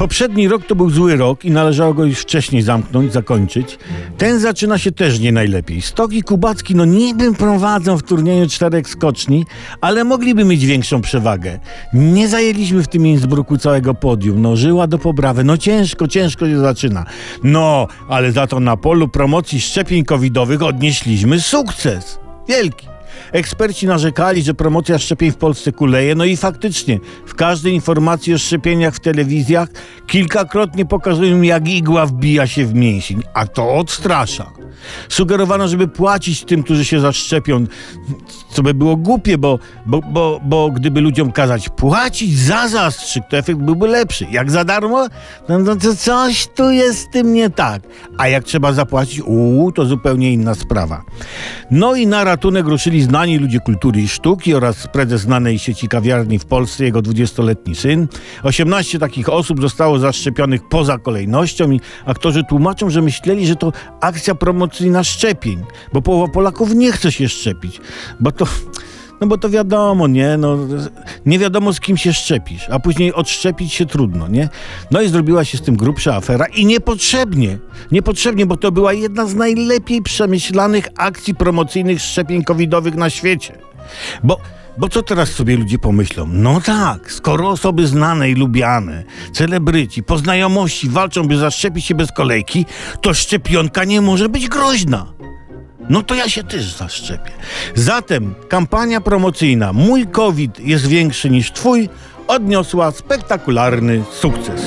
Poprzedni rok to był zły rok i należało go już wcześniej zamknąć, zakończyć. Ten zaczyna się też nie najlepiej. Stoki Kubacki no niby prowadzą w turnieju czterech skoczni, ale mogliby mieć większą przewagę. Nie zajęliśmy w tym Innsbrucku całego podium. No żyła do poprawy. No ciężko, ciężko się zaczyna. No, ale za to na polu promocji szczepień covidowych odnieśliśmy sukces. Wielki. Eksperci narzekali, że promocja szczepień w Polsce kuleje, no i faktycznie w każdej informacji o szczepieniach w telewizjach kilkakrotnie pokazują, jak igła wbija się w mięsień, a to odstrasza. Sugerowano, żeby płacić tym, którzy się zaszczepią, co by było głupie, bo, bo, bo, bo gdyby ludziom kazać płacić za zastrzyk, to efekt byłby lepszy. Jak za darmo, no, no to coś tu jest z tym nie tak. A jak trzeba zapłacić, uuu, to zupełnie inna sprawa. No i na ratunek ruszyli znani ludzie kultury i sztuki oraz prezes znanej sieci kawiarni w Polsce, jego 20-letni syn. 18 takich osób zostało zaszczepionych poza kolejnością i aktorzy tłumaczą, że myśleli, że to akcja promocyjna szczepień, bo połowa Polaków nie chce się szczepić, bo to... No bo to wiadomo, nie? No, nie wiadomo z kim się szczepisz, a później odszczepić się trudno, nie? No i zrobiła się z tym grubsza afera i niepotrzebnie, niepotrzebnie, bo to była jedna z najlepiej przemyślanych akcji promocyjnych szczepień covidowych na świecie. Bo bo co teraz sobie ludzie pomyślą? No tak, skoro osoby znane i lubiane, celebryci, po znajomości walczą, by zaszczepić się bez kolejki, to szczepionka nie może być groźna. No to ja się też zaszczepię. Zatem kampania promocyjna Mój COVID jest większy niż Twój odniosła spektakularny sukces.